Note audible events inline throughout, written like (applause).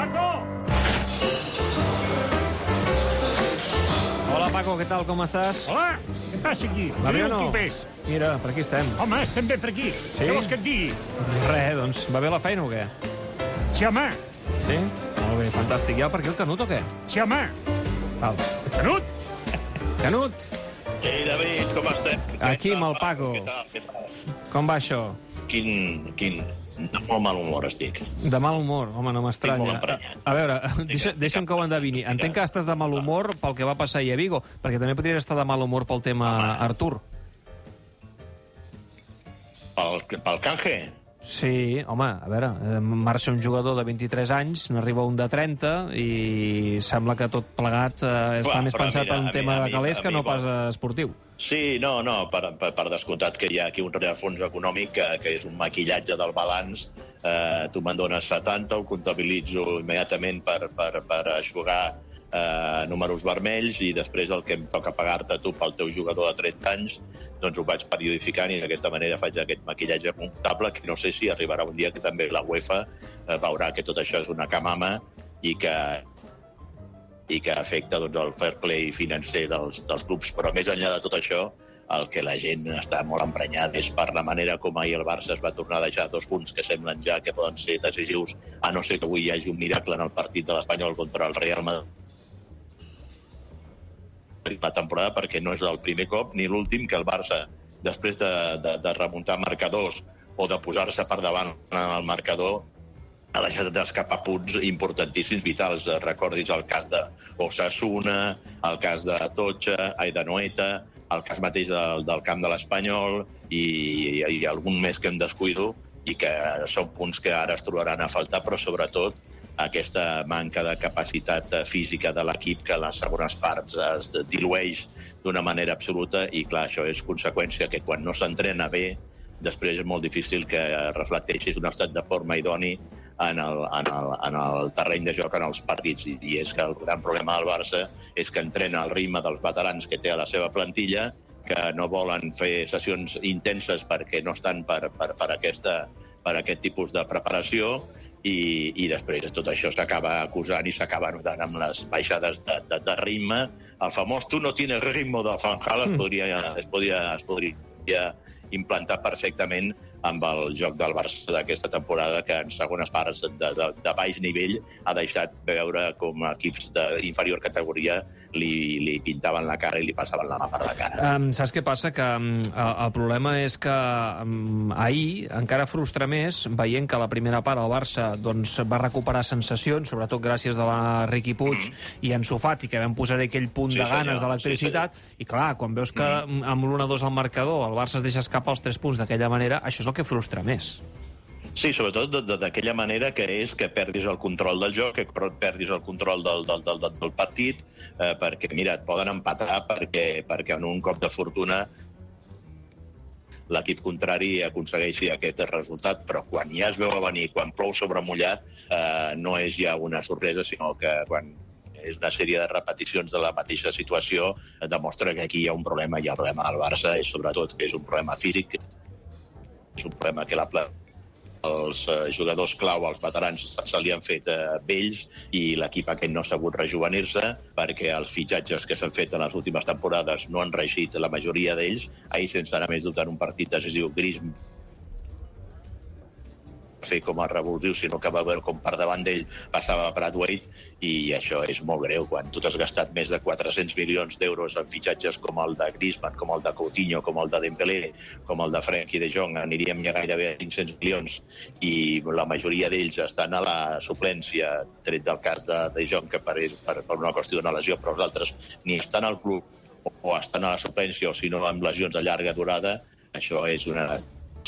Paco! Hola, Paco, què tal, com estàs? Hola, què passa aquí? Va bé Diu o no? clubers. Mira, per aquí estem. Home, estem bé per aquí. Sí? Què vols que et digui? Res, doncs, va bé la feina o què? Sí, home. Sí? Molt bé, fantàstic. Ja per aquí el Canut o què? Sí, home. Val. Canut? Canut, Ei, David, com estem? Aquí amb el Paco. Què tal, què tal? com va això? Quin, quin... De molt mal humor estic. De mal humor, home, no m'estranya. A, a veure, (laughs) deixa, deixa'm que ho endevini. Entenc que estàs de mal humor pel que va passar ahir a Vigo, perquè també podries estar de mal humor pel tema Artur. Pel, pel canje? Sí, home, a veure, eh, marxa un jugador de 23 anys, n'arriba un de 30, i sembla que tot plegat eh, està Clar, més pensat mira, en un mi- tema a de mi- calés a que mi no pas esportiu. Sí, no, no, per, per, per descomptat que hi ha aquí un rerefons econòmic que, que és un maquillatge del balanç. Eh, tu me'n dones 70, ho comptabilitzo immediatament per, per, per aixugar eh, números vermells i després el que em toca pagar-te tu pel teu jugador de 30 anys, doncs ho vaig periodificant i d'aquesta manera faig aquest maquillatge comptable que no sé si arribarà un dia que també la UEFA eh, veurà que tot això és una camama i que i que afecta doncs, el fair play financer dels, dels clubs. Però més enllà de tot això, el que la gent està molt emprenyada és per la manera com ahir el Barça es va tornar a deixar dos punts que semblen ja que poden ser decisius, a no ser que avui hi hagi un miracle en el partit de l'Espanyol contra el Real Madrid la temporada perquè no és el primer cop ni l'últim que el Barça, després de, de, de remuntar marcadors o de posar-se per davant en el marcador, ha deixat d'escapar punts importantíssims, vitals. Recordis el cas de Osasuna, el cas de Totxa, ai, de Noeta, el cas mateix del, del camp de l'Espanyol i, i algun més que em descuido i que són punts que ara es trobaran a faltar, però sobretot aquesta manca de capacitat eh, física de l'equip que a les segones parts es dilueix d'una manera absoluta i, clar, això és conseqüència que quan no s'entrena bé després és molt difícil que reflecteixis un estat de forma idoni en el, en, el, en el terreny de joc en els partits. I, I és que el gran problema del Barça és que entrena al ritme dels veterans que té a la seva plantilla, que no volen fer sessions intenses perquè no estan per, per, per, aquesta, per aquest tipus de preparació i, i després tot això s'acaba acusant i s'acaba notant amb les baixades de, de, de ritme. El famós tu no tienes ritmo de Fanjal es podria, es podria, es podria implantar perfectament amb el joc del Barça d'aquesta temporada que en segones parts de, de, de baix nivell ha deixat veure com equips d'inferior categoria li, li pintaven la cara i li passaven la mà per la cara. Um, saps què passa? Que um, el problema és que um, ahir encara frustra més veient que la primera part el Barça doncs, va recuperar sensacions, sobretot gràcies a la Riqui Puig mm. i en Sofati, que vam posar aquell punt Sí, de ganes senyor, d'electricitat, sí, i clar, quan veus que mm. amb l'1-2 al marcador el Barça es deixa escapar els 3 punts d'aquella manera, això és el que frustra més. Sí, sobretot d'aquella manera que és que perdis el control del joc, que perdis el control del, del, del, del, partit, eh, perquè, mira, et poden empatar perquè, perquè en un cop de fortuna l'equip contrari aconsegueixi aquest resultat, però quan ja es veu a venir, quan plou sobre mullat, eh, no és ja una sorpresa, sinó que quan és una sèrie de repeticions de la mateixa situació, demostra que aquí hi ha un problema, i el problema del Barça és sobretot que és un problema físic, és un problema que la els eh, jugadors clau, els veterans, se, li han fet eh, vells i l'equip aquest no ha sabut rejuvenir-se perquè els fitxatges que s'han fet en les últimes temporades no han reeixit la majoria d'ells. Ahir, sense anar més dubte en un partit decisiu, Gris fer com a revulsiu, sinó que va veure com per davant d'ell passava Bradwaite i això és molt greu. Quan tu t'has gastat més de 400 milions d'euros en fitxatges com el de Griezmann, com el de Coutinho, com el de Dembélé, com el de Frenkie de Jong, aniríem ja gairebé a 500 milions i la majoria d'ells estan a la suplència, tret del cas de De Jong, que per, per, per una qüestió d'una lesió, però els altres ni estan al club o estan a la suplència o si no amb lesions de llarga durada, això és una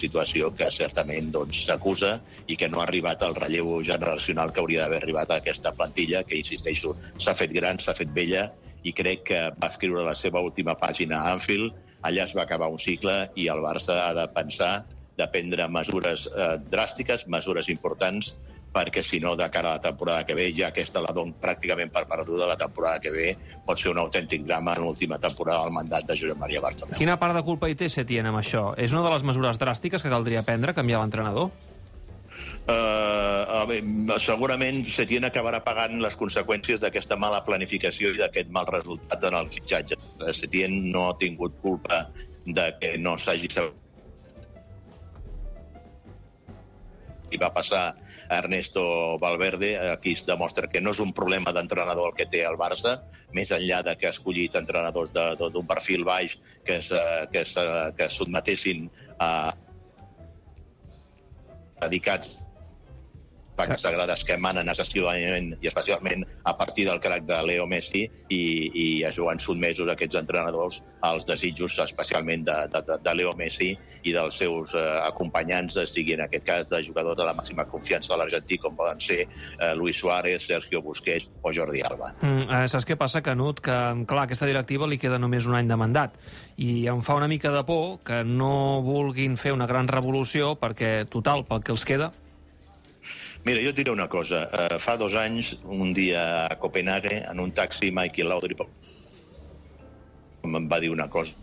situació que certament doncs, s'acusa i que no ha arribat al relleu generacional que hauria d'haver arribat a aquesta plantilla, que, insisteixo, s'ha fet gran, s'ha fet vella, i crec que va escriure la seva última pàgina a Anfield, allà es va acabar un cicle i el Barça ha de pensar de prendre mesures eh, dràstiques, mesures importants, perquè si no, de cara a la temporada que ve, ja aquesta la don pràcticament per perduda, la temporada que ve pot ser un autèntic drama en l'última temporada del mandat de Josep Maria Bartomeu. Quina part de culpa hi té Setién amb això? És una de les mesures dràstiques que caldria prendre, canviar l'entrenador? eh, veure, segurament Setién acabarà pagant les conseqüències d'aquesta mala planificació i d'aquest mal resultat en el fitxatge. Eh, Setién no ha tingut culpa de que no s'hagi sabut i va passar a Ernesto Valverde. Aquí es demostra que no és un problema d'entrenador el que té el Barça, més enllà de que ha escollit entrenadors d'un perfil baix que es, eh, que es, eh, que es sotmetessin a dedicats paques sagrades que emanen excessivament i especialment a partir del crac de Leo Messi i, i es veuen sotmesos aquests entrenadors als desitjos especialment de, de, de- Leo Messi i dels seus eh, acompanyants, sigui en aquest cas de jugadors de la màxima confiança de l'argentí com poden ser eh, Luis Suárez, Sergio Busquets o Jordi Alba. Mm, eh, saps què passa, Canut? Que, clar, a aquesta directiva li queda només un any de mandat i em fa una mica de por que no vulguin fer una gran revolució perquè, total, pel que els queda... Mira, jo et diré una cosa. Uh, fa dos anys, un dia a Copenhague, en un taxi, Michael Laudrup em va dir una cosa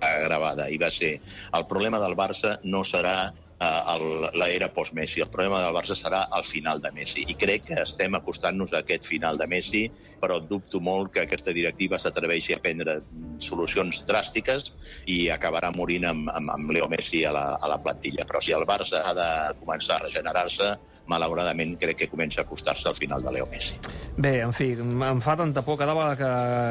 gravada, i va ser el problema del Barça no serà uh, l'era post-Messi, el problema del Barça serà el final de Messi. I crec que estem acostant-nos a aquest final de Messi, però dubto molt que aquesta directiva s'atreveixi a prendre solucions dràstiques i acabarà morint amb, amb, amb Leo Messi a la, a la plantilla. Però si el Barça ha de començar a regenerar-se, malauradament crec que comença a acostar-se al final de Leo Messi. Bé, en fi, em fa tanta por cada vegada que,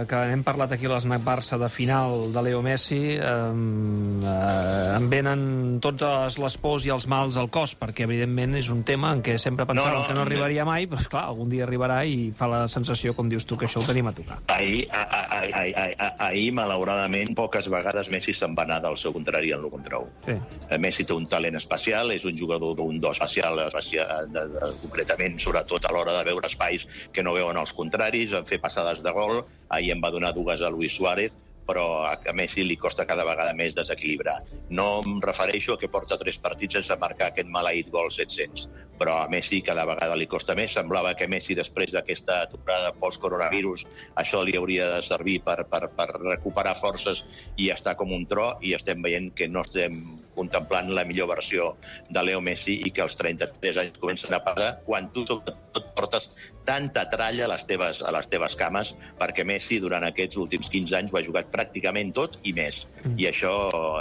que hem parlat aquí a l'Snac Barça de final de Leo Messi eh, eh, em venen totes les pors i els mals al cos, perquè evidentment és un tema en què sempre pensàvem No, no, que no arribaria mai, però clar, algun dia arribarà i fa la sensació, com dius tu, que això ho tenim a tocar. Ahir, a, a, a, a, a, a, ahir malauradament, poques vegades Messi se'n va anar del seu contrari en l'1 contra 1. Sí. Eh, Messi té un talent especial, és un jugador d'un do especial, especial de, de, concretament, sobretot a l'hora de veure espais que no veuen els contraris, en fer passades de gol. Ahir en va donar dues a Luis Suárez, però a a Messi li costa cada vegada més desequilibrar. No em refereixo a que porta tres partits sense marcar aquest maleït gol 700, però a Messi cada vegada li costa més. Semblava que Messi, després d'aquesta aturada post-coronavirus, això li hauria de servir per, per, per recuperar forces i estar com un tro, i estem veient que no estem contemplant la millor versió de Leo Messi i que els 33 anys comencen a pagar quan tu sobretot portes tanta tralla a les teves, a les teves cames, perquè Messi durant aquests últims 15 anys ho ha jugat pràcticament tot i més. I això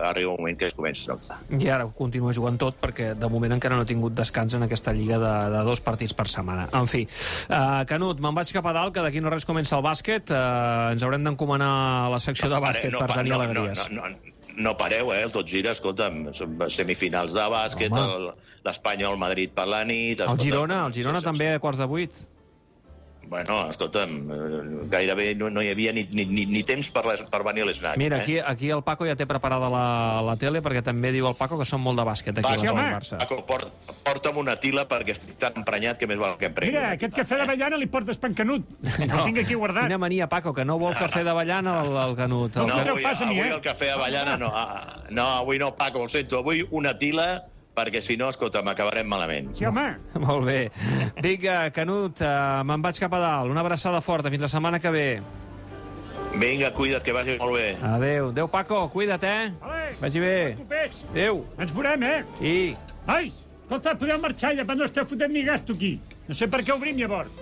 arriba un moment que es comença a notar. I ara continua jugant tot perquè de moment encara no ha tingut descans en aquesta lliga de, de dos partits per setmana. En fi, uh, Canut, me'n vaig cap a dalt, que d'aquí no res comença el bàsquet. Uh, ens haurem d'encomanar a la secció de bàsquet no, per pa- tenir no. No, no, no, no pareu, eh? El tot gira, escolta'm, semifinals de bàsquet, Home. el- l'Espanyol, Madrid per la nit... El Girona, el Girona sí, sí, també a quarts de vuit. Bueno, escolta'm, eh, gairebé no, no hi havia ni, ni, ni, ni temps per, les, per venir a l'esnac. Mira, eh? aquí, aquí el Paco ja té preparada la, la tele perquè també diu el Paco que són molt de bàsquet aquí Va, a sí, la home. Barça. Paco, port, porta'm una tila perquè estic tan emprenyat que més val que em prengui. Mira, aquest tila, cafè d'avellana li portes pencanut. No. El tinc aquí guardat. Quina mania, Paco, que no vol cafè d'avellana el, el Canut. El No, Canut- avui, pas a mi, avui eh? el cafè avellana no. Ah, no, avui no, Paco, ho sento. Avui una tila, perquè si no, escolta, m'acabarem malament. Sí, home. Molt bé. Vinga, Canut, uh, me'n vaig cap a dalt. Una abraçada forta. Fins la setmana que ve. Vinga, cuida't, que vagi molt bé. Adéu. Adéu, Paco. Cuida't, eh? Vale. Vagi bé. Adéu. Ens veurem, eh? Sí. Ai, escolta, podeu marxar ja, però no esteu fotent ni gasto aquí. No sé per què obrim, llavors.